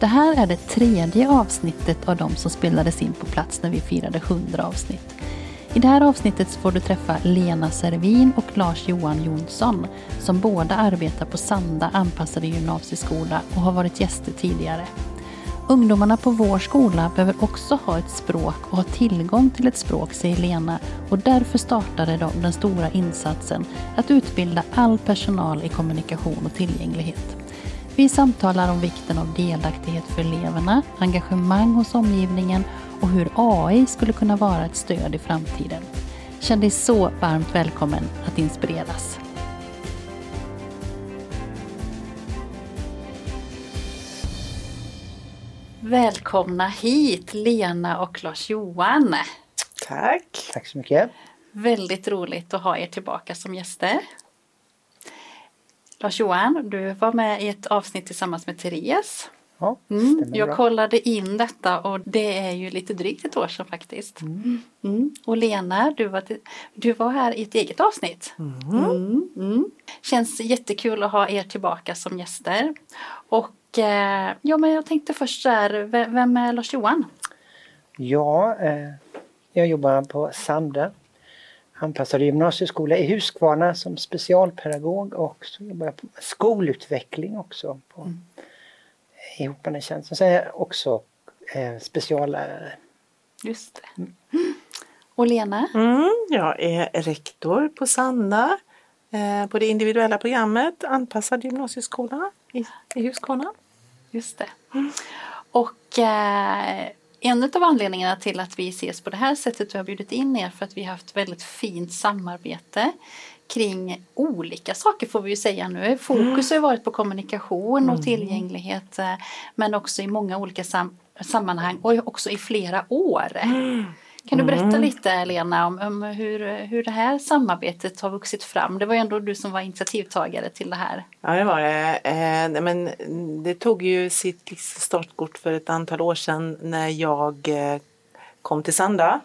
Det här är det tredje avsnittet av de som spelades in på plats när vi firade 100 avsnitt. I det här avsnittet får du träffa Lena Servin och Lars-Johan Jonsson som båda arbetar på Sanda anpassade gymnasieskola och har varit gäster tidigare. Ungdomarna på vår skola behöver också ha ett språk och ha tillgång till ett språk, säger Lena och därför startade de den stora insatsen att utbilda all personal i kommunikation och tillgänglighet. Vi samtalar om vikten av delaktighet för eleverna, engagemang hos omgivningen och hur AI skulle kunna vara ett stöd i framtiden. Känn dig så varmt välkommen att inspireras. Välkomna hit Lena och Lars-Johan. Tack. Tack så mycket. Väldigt roligt att ha er tillbaka som gäster. Lars-Johan, du var med i ett avsnitt tillsammans med Therese. Ja, mm, jag bra. kollade in detta och det är ju lite drygt ett år sedan faktiskt. Mm. Mm. Och Lena, du var, du var här i ett eget avsnitt. Mm. Mm, mm. Känns jättekul att ha er tillbaka som gäster. Och eh, ja, men jag tänkte först så här, vem är Lars-Johan? Ja, eh, jag jobbar på Sande anpassad gymnasieskola i Huskvarna som specialpedagog och så jobbar jag på skolutveckling också på, mm. ihop med den tjänsten. Sen är jag också eh, speciallärare. Just det. Mm. Och Lena? Mm, jag är rektor på Sanna eh, på det individuella programmet anpassad gymnasieskola i, i Huskvarna. Just det. Mm. Och eh, en av anledningarna till att vi ses på det här sättet och har bjudit in er för att vi har haft väldigt fint samarbete kring olika saker får vi ju säga nu. Fokus har varit på kommunikation och mm. tillgänglighet eh, men också i många olika sam sammanhang och också i flera år. Mm. Kan du berätta mm. lite Lena om, om, hur, hur det här samarbetet har vuxit fram? Det var ju ändå du som var initiativtagare till det här. Ja det var det. Eh, men det tog ju sitt startkort för ett antal år sedan när jag eh, kom till Sanda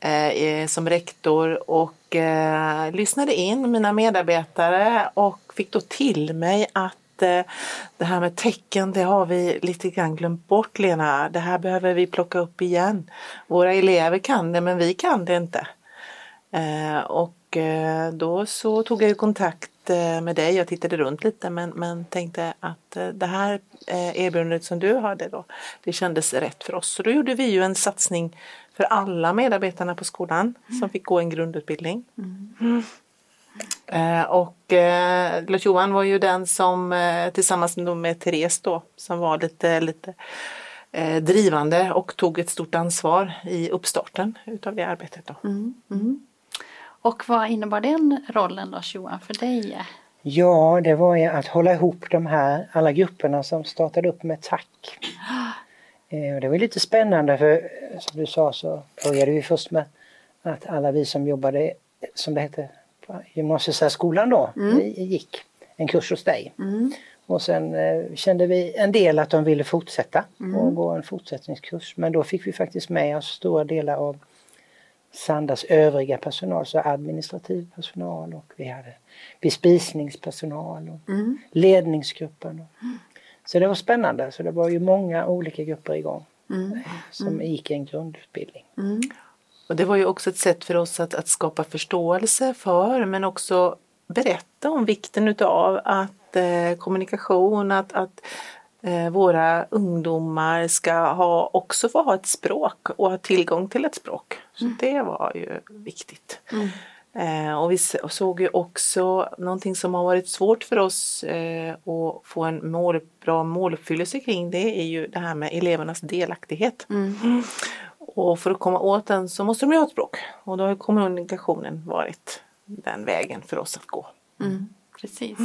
eh, som rektor och eh, lyssnade in mina medarbetare och fick då till mig att eh, det här med tecken det har vi lite grann glömt bort Lena. Det här behöver vi plocka upp igen. Våra elever kan det men vi kan det inte. Eh, och eh, då så tog jag kontakt med dig. Jag tittade runt lite men, men tänkte att det här erbjudandet som du hade då, det kändes rätt för oss. Så då gjorde vi ju en satsning för alla medarbetarna på skolan mm. som fick gå en grundutbildning. Mm. Eh, och eh, Lars-Johan var ju den som eh, tillsammans med Therese då som var lite, lite drivande och tog ett stort ansvar i uppstarten utav det arbetet. Då. Mm, mm. Och vad innebar den rollen Lars-Johan för dig? Ja, det var ju att hålla ihop de här alla grupperna som startade upp med tack. Det var lite spännande för som du sa så började vi först med att alla vi som jobbade som det hette gymnasiesärskolan då mm. gick en kurs hos dig. Mm. Och sen eh, kände vi en del att de ville fortsätta mm. och gå en fortsättningskurs. Men då fick vi faktiskt med oss stora delar av Sandas övriga personal, så administrativ personal och vi hade bespisningspersonal och mm. ledningsgruppen. Mm. Så det var spännande, så det var ju många olika grupper igång mm. som mm. gick en grundutbildning. Och det var ju också ett sätt för oss att, att skapa förståelse för men också berätta om vikten utav att eh, kommunikation, att, att eh, våra ungdomar ska ha, också få ha ett språk och ha tillgång till ett språk. Så mm. det var ju viktigt. Mm. Eh, och vi såg ju också någonting som har varit svårt för oss eh, att få en mål, bra måluppfyllelse kring det är ju det här med elevernas delaktighet. Mm. Och för att komma åt den så måste de ju ha ett språk och då har kommunikationen varit den vägen för oss att gå. Mm. Precis.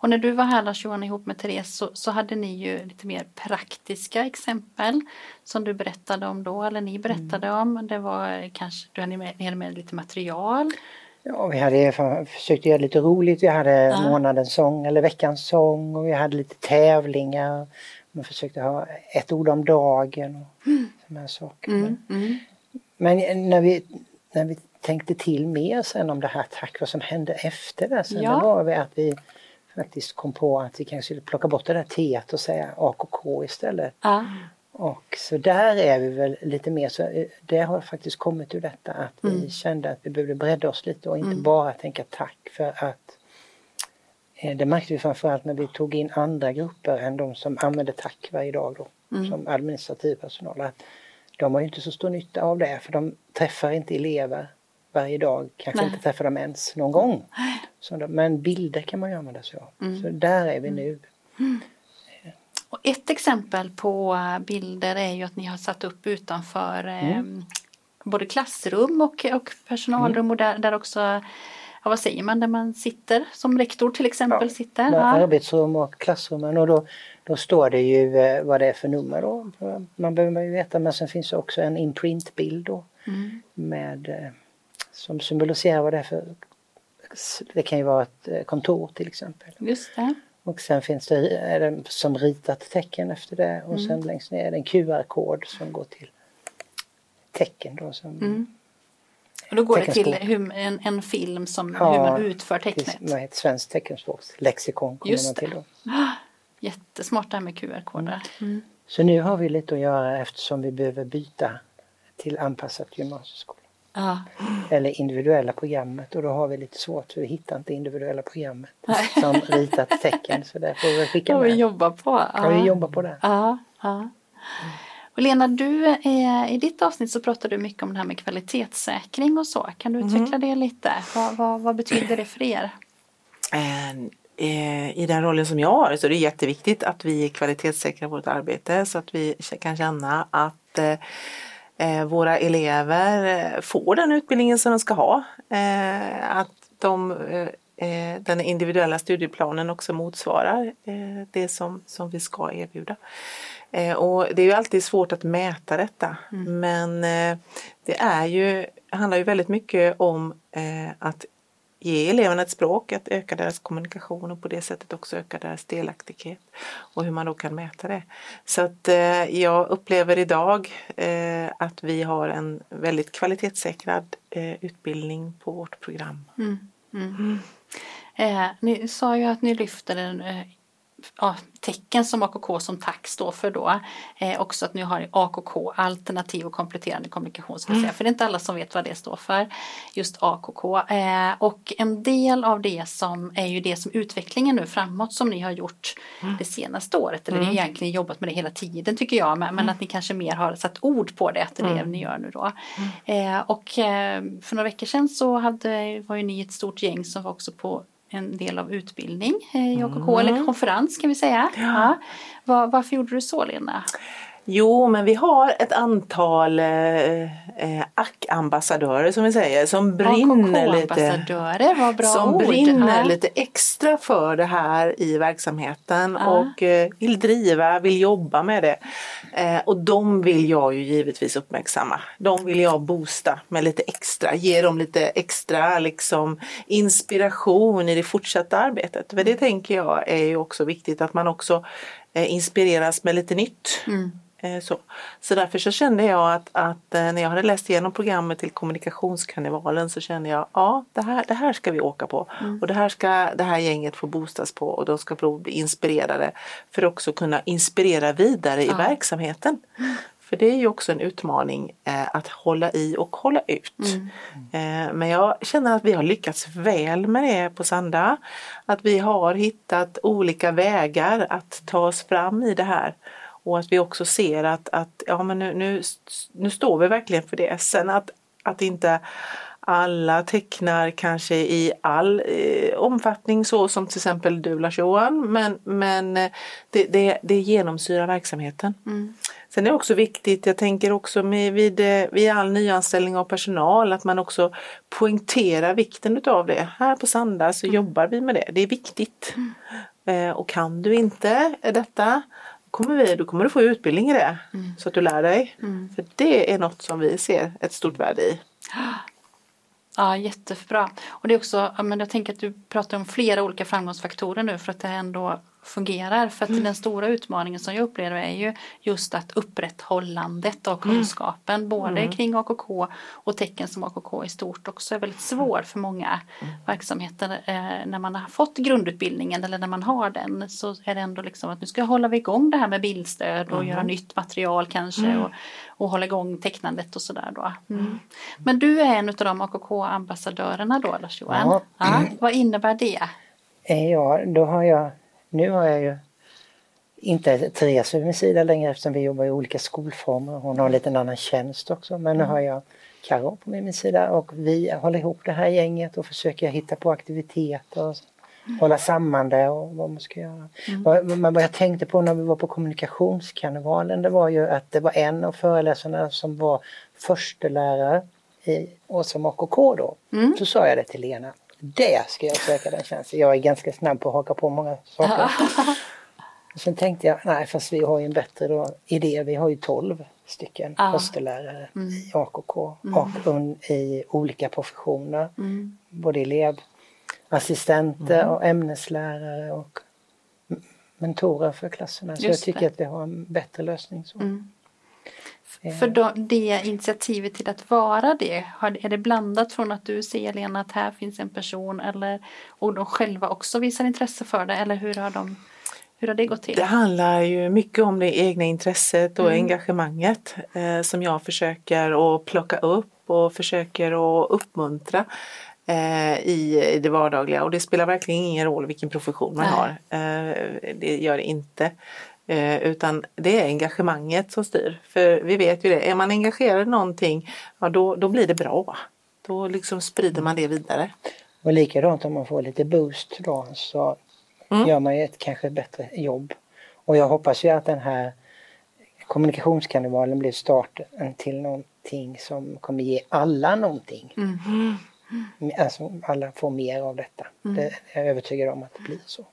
Och när du var här Lars-Johan ihop med Therese så, så hade ni ju lite mer praktiska exempel som du berättade om då, eller ni berättade om. Det var kanske, du hade med, ni hade med lite material. Ja, vi hade försökt göra lite roligt. Vi hade Ja. månadens sång eller veckans sång och vi hade lite tävlingar. Man försökte ha ett ord om dagen och sådana här saker. Mm, mm, Men när vi, när vi tänkte till mer sen om det här tack vad som hände efter det sen, Ja. det var vi att vi faktiskt kom på att vi kanske skulle plocka bort det där T och säga AKK istället. ja, Och så där är vi väl lite mer så eh, det har faktiskt kommit ur detta att vi Mm. kände att vi behövde bredda oss lite och inte Mm. bara tänka tack för att eh, det märkte vi framförallt när vi tog in andra grupper än de som använde tack varje dag då, Mm. som administrativ personal. Att de har ju inte så stor nytta av det för de träffar inte elever varje dag, kanske Nej. inte träffar dem ens någon gång. De, men bilder kan man ju använda sig av. Mm. Så där är vi nu. Och ett exempel på eh, bilder är ju att ni har satt upp utanför eh, både klassrum och, och personalrum och där, där också, ja, vad säger man, där man sitter som rektor till exempel Ja, sitter. Ja. arbetsrum och klassrummen och då, då står det ju eh, vad det är för nummer då. Man behöver ju veta men sen finns det också en imprintbild då Mm. med eh, som symboliserar vad det är för det kan ju vara ett eh, kontor till exempel. Just det. Och sen finns det, är det som ritat tecken efter det och Mm. sen längst ner är det en QR-kod som går till tecken då som Mm. Och då går det till hur, en, en film som Ja, hur man utför tecknet. vad heter svenskt teckenspråkslexikon kommer Just man det. till då. Jättesmart det här med QR-koder. Mm. Så nu har vi lite att göra eftersom vi behöver byta till anpassat gymnasieskola. Ja. Eller individuella programmet och då har vi lite svårt för vi hittar inte individuella programmet Nej. som ritat tecken så där får vi skicka Det vi med. jobbar på. Ja, vi jobbar på det. Ja, ja. Och Lena, du, eh, i ditt avsnitt så pratar du mycket om det här med kvalitetssäkring och så. Kan du utveckla det lite? Vad, vad, vad betyder det för er? Eh, eh, I den rollen som jag har så är det jätteviktigt att vi kvalitetssäkrar vårt arbete så att vi kan känna att våra elever får den utbildningen som de ska ha. Att de, eh, den individuella studieplanen också motsvarar eh, det som, som vi ska erbjuda. Eh, och det är ju alltid svårt att mäta detta men eh, det är ju, handlar ju väldigt mycket om att ge eleverna ett språk, att öka deras kommunikation och på det sättet också öka deras delaktighet och hur man då kan mäta det. Så att eh, jag upplever idag eh, att vi har en väldigt kvalitetssäkrad eh, utbildning på vårt program. Mm. Mm. Eh, ni sa ju att ni lyfter en eh, ja, tecken som AKK som tack står för då. Eh, också att ni har AKK, alternativ och kompletterande kommunikation. Ska jag säga. För det är inte alla som vet vad det står för. Just AKK. Eh, och en del av det som är ju det som utvecklingen nu framåt som ni har gjort det senaste året. Eller ni har egentligen jobbat med det hela tiden tycker jag. Men, men att ni kanske mer har satt ord på det. Att det är det ni gör nu då. Eh, och eh, för några veckor sedan så hade, var ju ni ett stort gäng som var också på en del av utbildning eh, i AKK, eller konferens kan vi säga. Ja. Var, varför gjorde du så Lena? Jo, men vi har ett antal eh, eh, ACK-ambassadörer som vi säger som brinner lite. Som ord. brinner Ja. lite extra för det här i verksamheten Ja. och eh, vill driva, vill jobba med det. Eh, och de vill jag ju givetvis uppmärksamma. De vill jag boosta med lite extra, ge dem lite extra liksom, inspiration i det fortsatta arbetet. För det tänker jag är ju också viktigt att man också eh, inspireras med lite nytt. Mm. Eh, Så. så därför så kände jag att, att eh, när jag hade läst igenom programmet till kommunikationskarnevalen så kände jag ja det här, det här ska vi åka på och det här ska det här gänget få boostas på och de ska få bli inspirerade för att också kunna inspirera vidare i Ja. verksamheten. För det är ju också en utmaning eh, att hålla i och hålla ut. Eh, men jag känner att vi har lyckats väl med det på Sanda. Att vi har hittat olika vägar att ta oss fram i det här. Och att vi också ser att, att ja, men nu, nu, nu står vi verkligen för det. Sen att, att inte alla tecknar kanske i all eh, omfattning så som till exempel du Lars-Johan men, men eh, det, det, det genomsyrar verksamheten. Mm. Sen är det också viktigt, jag tänker också med, vid, eh, vid all nyanställning av personal, att man också poängterar vikten utav det. Här på Sanda så mm. jobbar vi med det, det är viktigt. Mm. och kan du inte detta kommer vi, då kommer du få utbildning i det mm. så att du lär dig. Mm. För det är något som vi ser ett stort värde i. Ja, jättebra. Och det är också, men jag tänker att du pratar om flera olika framgångsfaktorer nu för att det ändå fungerar. För att mm. den stora utmaningen som jag upplever är ju just att upprätthållandet av mm. kunskapen mm. både mm. kring AKK och tecken som AKK i stort också är väldigt svår för många mm. verksamheter. Eh, när man har fått grundutbildningen eller när man har den så är det ändå liksom att nu ska hålla vi igång det här med bildstöd och göra mm. nytt material kanske och, och hålla igång tecknandet och sådär då. Men du är en av de AKK-ambassadörerna då Lars-Johan. Ja. ja. Vad innebär det? Eh, ja, då har jag nu har jag ju inte Therese vid min sida längre eftersom vi jobbar i olika skolformer. Hon har en liten annan tjänst också men nu mm. har jag Karo på min sida och vi håller ihop det här gänget och försöker hitta på aktiviteter och mm. hålla samman det och vad man ska göra. Mm. Men vad jag tänkte på när vi var på kommunikationskarnevalen det var ju att det var en av föreläsarna som var förstelärare i Åsum AKK då. Mm. Så sa jag det till Lena det ska jag söka den tjänsten. Jag är ganska snabb på att haka på många saker. Sen tänkte jag, nej fast vi har ju en bättre då, idé. Vi har ju 12 stycken ja. höstelärare mm. i AKK mm. och i olika professioner. Mm. Både elevassistenter mm. och ämneslärare och mentorer för klasserna. Så Just jag tycker det. att vi har en bättre lösning. Så. Mm. För då, det initiativet till att vara det, är det blandat från att du ser Lena att här finns en person eller och de själva också visar intresse för det eller hur har de hur har det gått till? Det handlar ju mycket om det egna intresset och mm. engagemanget eh, som jag försöker att plocka upp och försöker att uppmuntra eh, i det vardagliga och det spelar verkligen ingen roll vilken profession man Nej. har. Eh, det gör det inte. Eh, utan det är engagemanget som styr. För vi vet ju det, är man engagerad i någonting, ja då, då blir det bra. Då liksom sprider man det vidare. Och likadant om man får lite boost då så mm. gör man ju ett kanske bättre jobb. Och jag hoppas ju att den här kommunikationskarnevalen blir starten till någonting som kommer ge alla någonting. Mm. Alltså alla får mer av detta. Mm. Det är jag övertygad om att det blir så.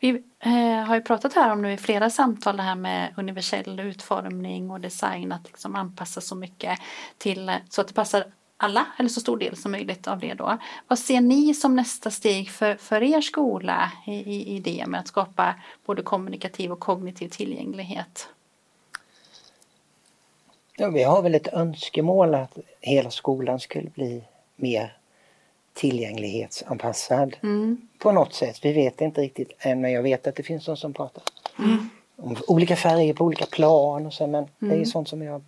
Vi eh, har ju pratat här om nu i flera samtal det här med universell utformning och design att liksom anpassa så mycket till så att det passar alla eller så stor del som möjligt av det då. Vad ser ni som nästa steg för, för er skola i, i, i det med att skapa både kommunikativ och kognitiv tillgänglighet? Ja, vi har väl ett önskemål att hela skolan skulle bli mer tillgänglighetsanpassad mm. på något sätt. Vi vet inte riktigt än men jag vet att det finns de som pratar mm. om olika färger på olika plan och så men mm. det är mm. sånt som jag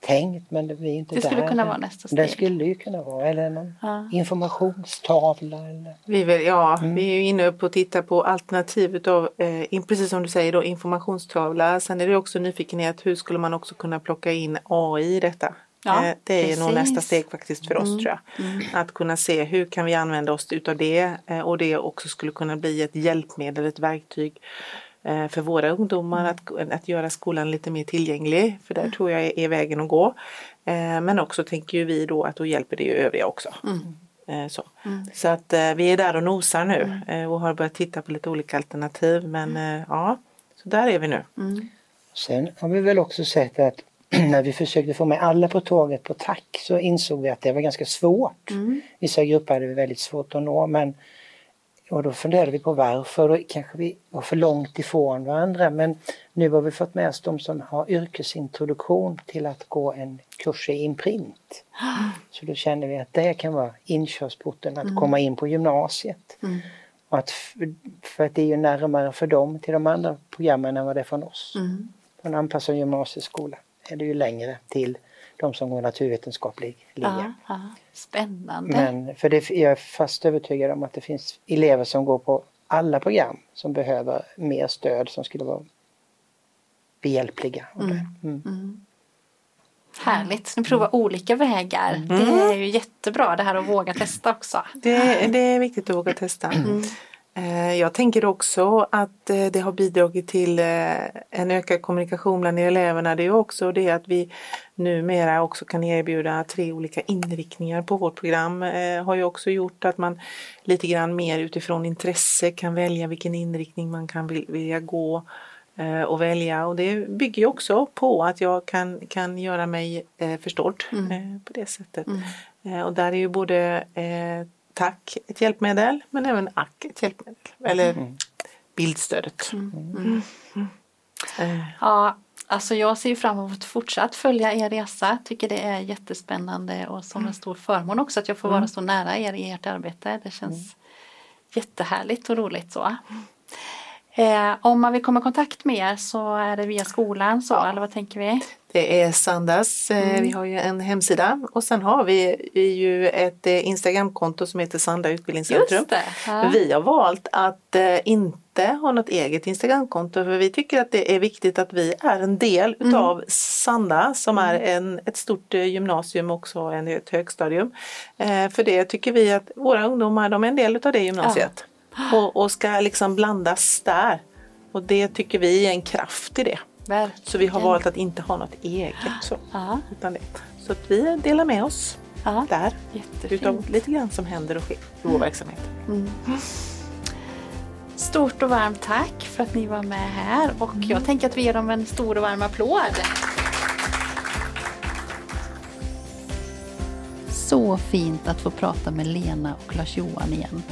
tänkt men det, vi är inte det där. skulle kunna vara nästa steg. Det skulle ju kunna vara eller någon ja. informationstavla. Eller... Vi, vill, ja, mm. vi är inne på att titta på alternativ utav, eh, precis som du säger då, informationstavla. Sen är det också nyfikenhet hur skulle man också kunna plocka in AI i detta? Ja, eh, det är precis. nog nästa steg faktiskt för oss mm. tror jag. Mm. Att kunna se hur kan vi använda oss utav det eh, och det också skulle kunna bli ett hjälpmedel, ett verktyg eh, för våra ungdomar mm. att, att göra skolan lite mer tillgänglig. För där mm. tror jag är vägen att gå. Men också tänker ju vi då att då hjälper det ju övriga också. Mm. Så. Mm. så att vi är där och nosar nu och har börjat titta på lite olika alternativ men ja, så där är vi nu. Sen har vi väl också sett att när vi försökte få med alla på tåget på tack så insåg vi att det var ganska svårt. Mm. Vissa grupper hade vi väldigt svårt att nå men och då funderade vi på varför och kanske vi var för långt ifrån varandra men nu har vi fått med oss de som har yrkesintroduktion till att gå en kurs i imprint. Så då känner vi att det kan vara inkörsporten att mm. komma in på gymnasiet. Mm. Och att, för att det är ju närmare för dem till de andra programmen än vad det är från oss. Mm. En anpassad gymnasieskola är det ju längre till de som går naturvetenskaplig linje. Ja, Spännande. Men för det, jag är fast övertygad om att det finns elever som går på alla program som behöver mer stöd som skulle vara behjälpliga. Mm. Mm. Mm. Härligt, ni provar olika vägar. Mm. Det är ju jättebra det här att våga testa också. Det, det är viktigt att våga testa. Eh, jag tänker också att eh, det har bidragit till eh, en ökad kommunikation bland eleverna. Det är också det att vi numera också kan erbjuda tre olika inriktningar på vårt program. har ju också gjort att man lite grann mer utifrån intresse kan välja vilken inriktning man kan vilja gå och välja och det bygger ju också på att jag kan, kan göra mig förstådd mm. på det sättet. Mm. Och där är ju både tack ett hjälpmedel men även ack ett hjälpmedel. Eller mm. bildstödet. Mm. Mm. mm. Ja, alltså jag ser fram emot att fortsatt följa er resa. Tycker det är jättespännande och som en stor förmån också att jag får vara mm. så nära er i ert arbete. Det känns mm. jättehärligt och roligt så. Eh, om man vill komma i kontakt med er så är det via skolan så, ja. eller vad tänker vi? Det är Sandas, eh, mm. vi har ju en hemsida och sen har vi ju ett eh, Instagramkonto som heter Sanda utbildningscentrum. Ja. Vi har valt att eh, inte ha något eget Instagramkonto för vi tycker att det är viktigt att vi är en del mm. utav Sanda som är mm. en, ett stort gymnasium också, en, ett högstadium. För det tycker vi att våra ungdomar de är en del utav det gymnasiet ja. Och, och ska liksom blandas där. Och det tycker vi är en kraft i det. Verkligen. Så vi har valt att inte ha något eget. Så, utan det. så att vi delar med oss ja. där Jättefint. utav lite grann som händer och sker i vår mm. verksamhet. Mm. Stort och varmt tack för att ni var med här och mm. jag tänker att vi ger dem en stor och varm applåd. Så fint att få prata med Lena och Lars-Johan igen.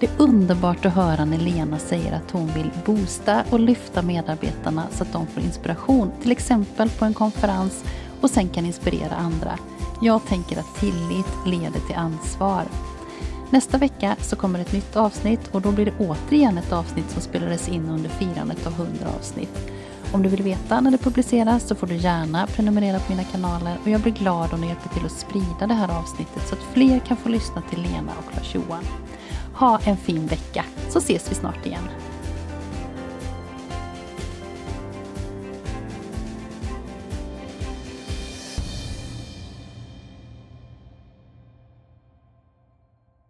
Det är underbart att höra när Lena säger att hon vill boosta och lyfta medarbetarna så att de får inspiration, till exempel på en konferens och sen kan inspirera andra. Jag tänker att tillit leder till ansvar. Nästa vecka så kommer ett nytt avsnitt och då blir det återigen ett avsnitt som spelades in under firandet av 100 avsnitt. Om du vill veta när det publiceras så får du gärna prenumerera på mina kanaler och jag blir glad om du hjälper till att sprida det här avsnittet så att fler kan få lyssna till Lena och Lars-Johan. Ha en fin vecka så ses vi snart igen.